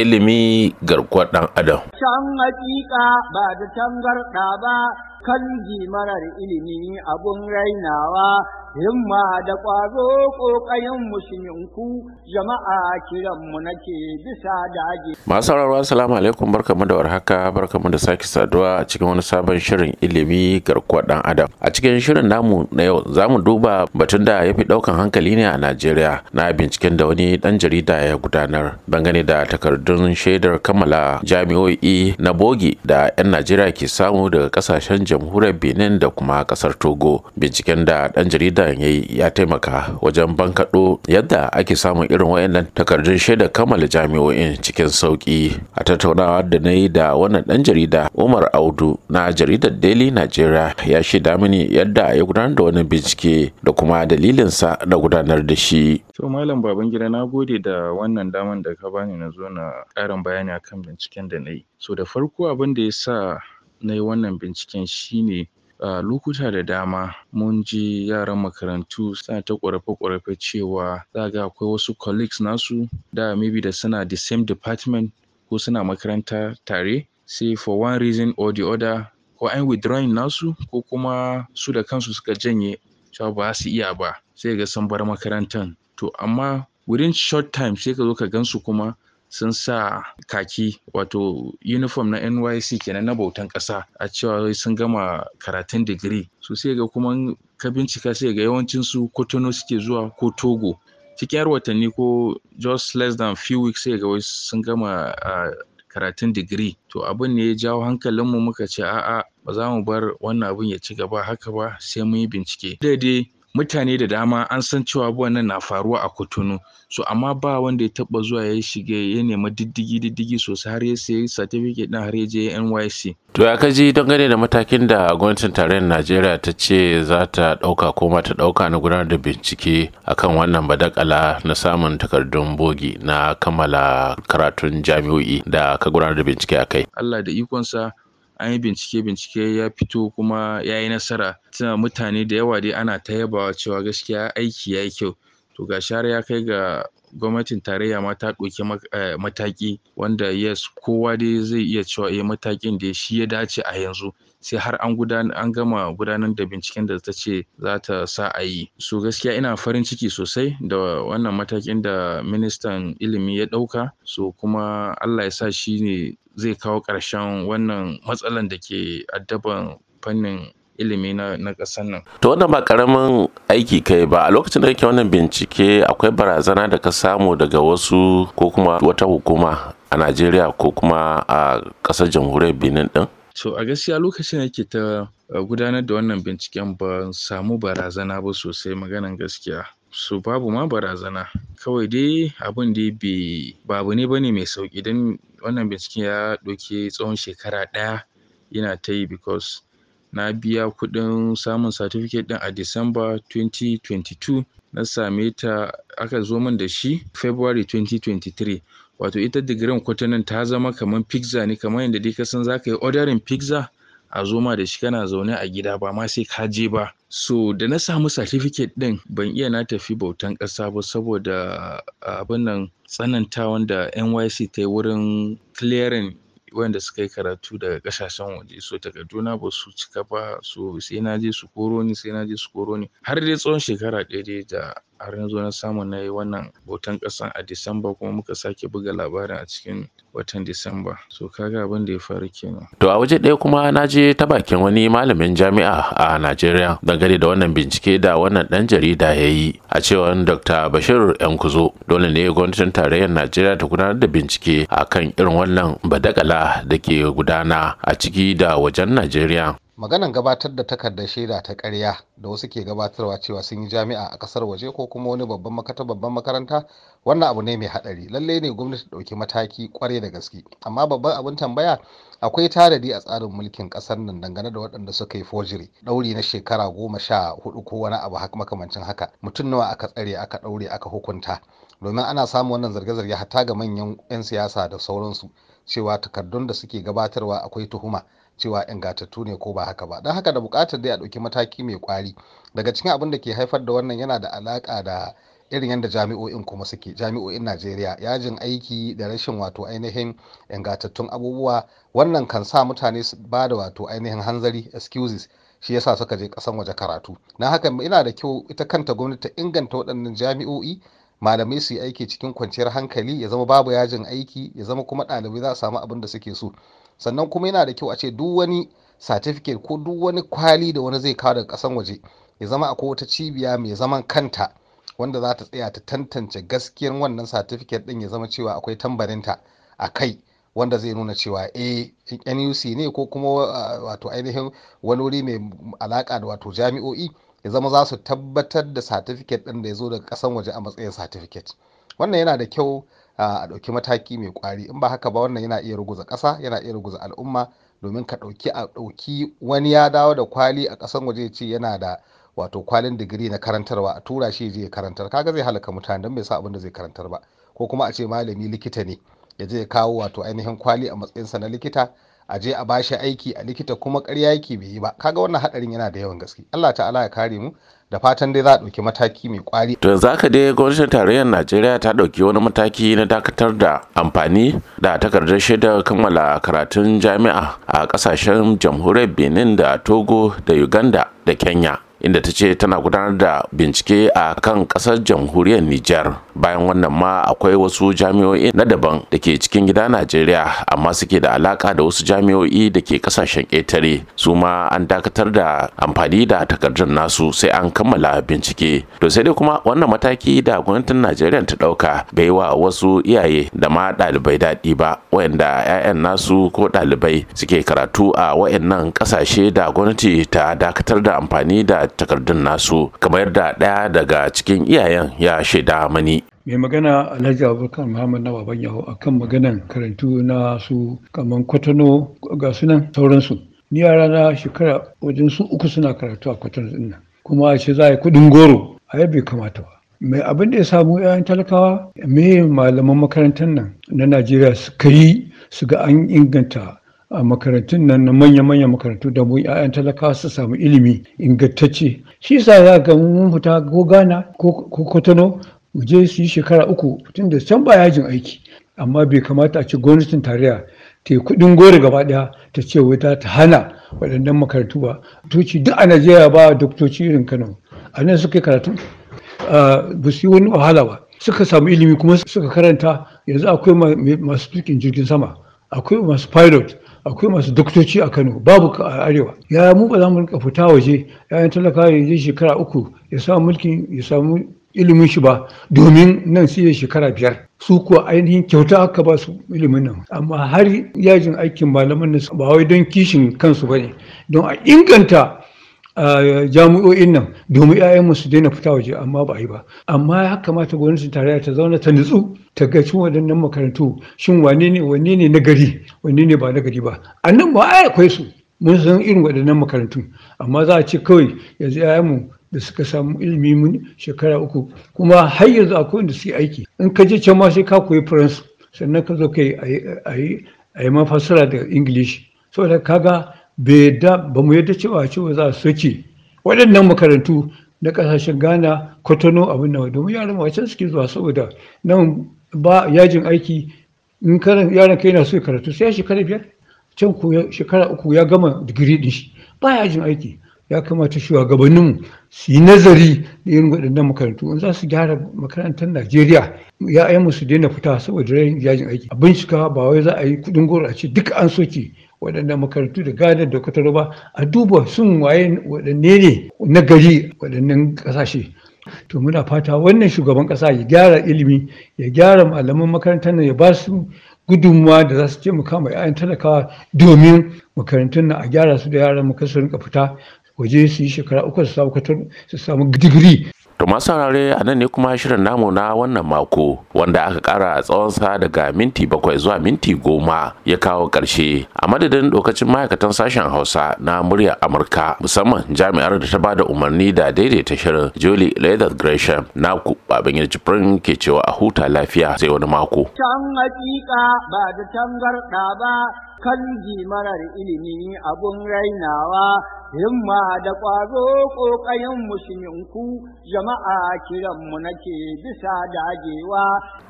ilimi garkuwar ɗan adam. Can hakika ba da tangarɗa ba kan marar ilimi abun rainawa himma da ƙwazo ƙoƙayen musulminku jama'a kiranmu nake bisa dage. Masu sauraro assalamu alaikum barkamu da warhaka barkamu da sake saduwa a cikin wani sabon shirin ilimi garkuwar ɗan adam. A cikin shirin namu na yau za mu duba batun da ya fi ɗaukan hankali ne a Najeriya na binciken da wani ɗan jarida ya gudanar dangane da takardun shaidar kammala jami'o'i na bogi da 'yan Najeriya ke samu daga ƙasashen jamhuriyar Benin da kuma ƙasar Togo. Binciken da ɗan jarida ya yi ya taimaka wajen bankaɗo yadda ake samun irin wayannan takardun shaidar kammala jami'o'in cikin sauƙi. A tattaunawa da na yi da wannan ɗan jarida Umar Audu na jaridar Daily Nigeria ya shaida mini yadda ya gudanar da wani bincike da kuma dalilinsa na gudanar da shi. To Malam Babangida na gode da wannan daman da ka bani na zo na ƙarin bayani akan binciken da na yi. So da farko abin da ya sa na yi wannan binciken shine a lokuta da dama mun ji yaran makarantu suna ta ƙorafe-ƙorafe cewa za ga akwai wasu colleagues nasu da maybe da suna the same department ko suna makaranta tare sai for one reason or the other ko an withdrawing nasu ko kuma su da kansu suka janye cewa ba su iya ba sai ga sun bar makarantan. To amma within short time sai ka zo ka gansu kuma sun sa kaki wato uniform na NYC kenan na bautan ƙasa a cewa sun gama karatun digiri. So sai ga kuma ka bincika sai ga yawancin su Kotono suke zuwa ko Togo. Cikin yar watanni ko just less than few weeks sai ga sun gama karatun digiri. To abin ne ya jawo hankalinmu muka ce a'a ba za mu bar wannan abin ya ci gaba haka ba sai mun yi bincike. Daidai mutane da dama an san cewa abubuwan nan na faruwa a Kotonu so amma ba wanda ya taɓa zuwa ya shige ya nemi diddigi diddigi sosai har ya sayi certificate ɗin har ya je NYC. To ya kaji dangane da matakin da gwamnatin tarayyar Najeriya ta ce za ta ɗauka ko ma ta ɗauka na gudanar da bincike akan wannan badakala na samun takardun bogi na kammala karatun jami'o'i da ka gudanar da bincike a kai. Allah da ikonsa an yi bincike bincike ya fito kuma ya yi nasara. Tuna mutane da yawa dai ana ta yabawa cewa gaskiya aiki ya yi kyau. To ga har ya kai ga gwamnatin tarayya ma ta ɗauki mataki wanda yes kowa dai zai iya cewa eh matakin da shi ya dace a yanzu. Sai har an an gama gudanar da binciken da ta ce za ta sa a yi. So gaskiya ina farin ciki sosai da wannan matakin da ministan ilimi ya ɗauka. So kuma Allah ya sa shi ne zai kawo ƙarshen wannan matsalan da ke addaban fannin ilimi na, ƙasar nan. To wannan ba ƙaramin aiki kai ba a lokacin da kake wannan bincike akwai barazana da ka samu daga wasu ko kuma wata hukuma a Najeriya ko kuma a ƙasar jamhuriyar Benin ɗin? So a gaskiya lokacin da yake ta gudanar da wannan binciken ba samu barazana ba sosai maganan gaskiya. So babu ma barazana. Kawai dai abin dai bai babu ne ba ne mai sauƙi don wannan binciken ya ɗauki tsawon shekara ɗaya yana ta yi because na biya kuɗin samun certificate ɗin a December 2022 na same ta aka zo min da shi February 2023 wato ita digirin kwatanin ta zama kamar pizza ne kamar yadda dai ka san za ka yi ordering pizza a zo ma da shi kana zaune a gida ba ma sai ka je ba. So da na samu certificate ɗin ban iya na tafi bautan ƙasa ba saboda abin nan tsanantawan da NYC ta yi wurin clearing wanda suka yi karatu daga ƙasashen waje. So takarduna ba su cika ba so sai na je su koro ni sai na je su koro ni. Har dai tsawon shekara ɗaya da har na zo na samu na yi wannan bautan ƙasan a Disamba kuma muka sake buga labarin a cikin watan Disamba so kaga abin da ya faru kenan. To a waje ɗaya kuma na je ta bakin wani malamin jami'a a Najeriya dangane da wannan bincike da wannan ɗan jarida ya yi a cewar Dr. Bashir Yankuzo dole ne gwamnatin tarayyar Najeriya ta gudanar da bincike akan irin wannan badakala da ke gudana a ciki da wajen Najeriya. Maganan gabatar da takardar shaida ta ƙarya da wasu ke gabatarwa cewa sun yi jami'a a ƙasar waje ko kuma wani babban makata babban makaranta wannan abu ne mai haɗari. Lalle ne gwamnati ɗauki mataki ƙwarai da gaske. Amma babban abin tambaya akwai tanadi a tsarin mulkin ƙasar nan dangane da waɗanda suka yi forgery? Ɗauri na shekara goma sha huɗu ko wani abu makamancin haka. Mutum nawa aka tsare aka ɗaure aka hukunta? Domin ana samun wannan zarge-zarge hatta ga manyan 'yan siyasa da sauransu cewa takardun da suke gabatarwa akwai tuhuma. Cewa ingantattu ne ko ba haka ba. Don haka da buƙatar dai a ɗauki mataki mai kwari daga cikin abin da ke haifar da wannan yana da alaƙa da irin yadda jami'o'in kuma suke jami'o'in najeriya. Yajin aiki da rashin wato ainihin ingantattun abubuwa wannan kan sa mutane su ba da wato ainihin hanzari excuses shi yasa suka je kasan waje karatu. Na haka ina da kyau ita kanta gwamnati ta inganta waɗannan jami'o'i malamai su yi aiki cikin kwanciyar hankali ya zama babu yajin aiki ya zama kuma ɗalibai za su samu abin da suke so. Sannan kuma yana da kyau a ce duk wani certificate ko duk wani kwali da wani zai kawo daga kasan waje ya zama akwai wata cibiya mai zaman kanta wanda za ta tsaya ta tantance gaskiyar wannan certificate din ya zama cewa akwai tambarinta a kai wanda zai nuna cewa a nuc ne ko kuma wato ainihin wani wuri mai alaka da wato jami'o'i ya zama za su tabbatar da certificate din da ya zo daga kasan waje a matsayin certificate. Wannan yana da kyau a ɗauki mataki mai kwari in ba haka ba wannan yana iya ruguza ƙasa yana iya ruguza al'umma domin ka ɗauki a ɗauki wani ya dawo da kwali a ƙasan waje ce yana da wato kwalin digiri na karantarwa a tura shi je karantar. Kaga zai halaka mutane don bai sa abin da zai karantar ba. Ko kuma a ce malami likita ne ya je kawo wato ainihin kwali a matsayinsa na likita a je a bashi aiki a likita kuma ƙarya yake bai yi ba kaga wannan hadarin yana da yawan gaske Allah ta'ala ya kare mu da fatan dai za a ɗauki mataki mai kwari. To yanzu haka dai gwamnatin tarayyar Najeriya ta ɗauki wani mataki na dakatar da amfani da takardar shaidar kammala karatun jami'a a ƙasashen jamhuriyar Benin da Togo da Uganda da Kenya. Inda ta ce tana gudanar da bincike a kan ƙasar jamhuriyar Nijar. Bayan wannan ma akwai wasu jami'o'i na daban da ke cikin gida Najeriya amma suke da alaka da wasu jami'o'i da ke ƙasashen ƙetare. Su ma an dakatar da amfani da takardun nasu sai an kammala bincike. To sai dai kuma wannan mataki da gwamnatin Najeriya ta ɗauka bai wa wasu iyaye da ma ɗalibai daɗi ba wayanda 'ya'yan nasu ko ɗalibai suke karatu a wayannan ƙasashe da gwamnati ta dakatar da amfani da takardun nasu kamar yadda ɗaya daga cikin iyayen ya shaida mani. Mai magana alhaji abubakar muhammad na baban yaho akan maganan karantu na su kamar kwatano ga sunan sauransu. Ni yara na shekara wajen su uku suna karatu a kwatano ɗin nan kuma a ce za a yi kuɗin goro a bai kamata ba. Mai abin da ya samu yayan talakawa me malaman makarantar nan na najeriya suka yi su ga an inganta a makarantun nan na manya-manyan makarantu da mu 'ya'yan talakawa su samu ilimi ingantacce. Shi sa za ga mun fita ko ghana ko kotono mu je su yi shekara uku tun da can ba yajin aiki. Amma bai kamata a ce gwamnatin tarayya ta yi kuɗin gori gaba ɗaya ta ce wata ta hana waɗannan makarantu ba. Toci duk a najeriya ba doktoci irin kano. A nan suka yi karatu ba su yi wani wahala ba. Suka samu ilimi kuma suka karanta. Yanzu akwai masu tukin jirgin sama akwai masu pilot. Akwai masu doktoci a Kano babu a arewa. Ya mu ba za mu riƙa fita waje yayin talaka ya je shekara uku ya samu mulkin ya samu ilimin shi ba domin nan sai shekara biyar. Su kuwa ainihin kyauta aka ba su ilimin nan. Amma har yajin aikin malaman nan ba wai don kishin kansu ba ne don a inganta jami'o'in nan domin 'ya'yanmu su daina fita waje amma ba a yi ba. Amma ya kamata gwamnatin tarayya ta zauna ta nutsu ta ga cin waɗannan makarantu shin wane ne wane ne na gari wane ne ba na gari ba. A nan ba ai akwai su mun san irin waɗannan makarantu amma za a ce kawai yanzu 'ya'yanmu da suka samu ilimi mun shekara uku kuma har yanzu akwai wanda suke aiki. In ka je can ma sai ka koyi faransu sannan ka zo kai a yi mafassara da ingilishi saboda kaga ba mu yadda cewa cewa za su soke waɗannan makarantu na ƙasashen ghana kotono abin nan. Domin yaran wacan suke zuwa saboda nan ba yajin aiki. In yaran kai na so karatu sai shekara biyar. Can shekara uku ya gama digiri din shi. Ba yajin aiki. Ya kamata shugabanninmu su yi nazari da irin waɗannan makarantu. In za su gyara makarantar najeriya ya'yanmu su daina fita saboda yajin aiki. A bincika ba wai za a yi kuɗin goro a ce duka an soke. Waɗannan makarantu da gadar da kwatar ba a duba sun waye waɗanne ne na gari waɗannan ƙasashe. To muna fata wannan shugaban ƙasa ya gyara ilimi ya gyara malaman makarantar ya ba su gudunmuwa da za su taimaka ma 'ya'yan talakawa domin makarantun nan a gyara su da yaran mu su rinka fita waje su yi shekara uku su samu digiri To masu saurare a nan ne kuma shirin namu na wannan mako wanda aka kara tsawonsa daga minti bakwai zuwa minti goma ya kawo ƙarshe a madadin lokacin ma'aikatan sashen hausa na muryar amurka musamman jami'ar da ta ba da umarni da daidaita shirin Julie Leather Gresham naku baban jibrin ke cewa a huta lafiya sai wani mako. Can hakika ba da tangarɗa ba kan marar ilimi abun rainawa himma da ƙwazo ƙoƙayen musulminku jama'a kiranmu nake bisa dagewa.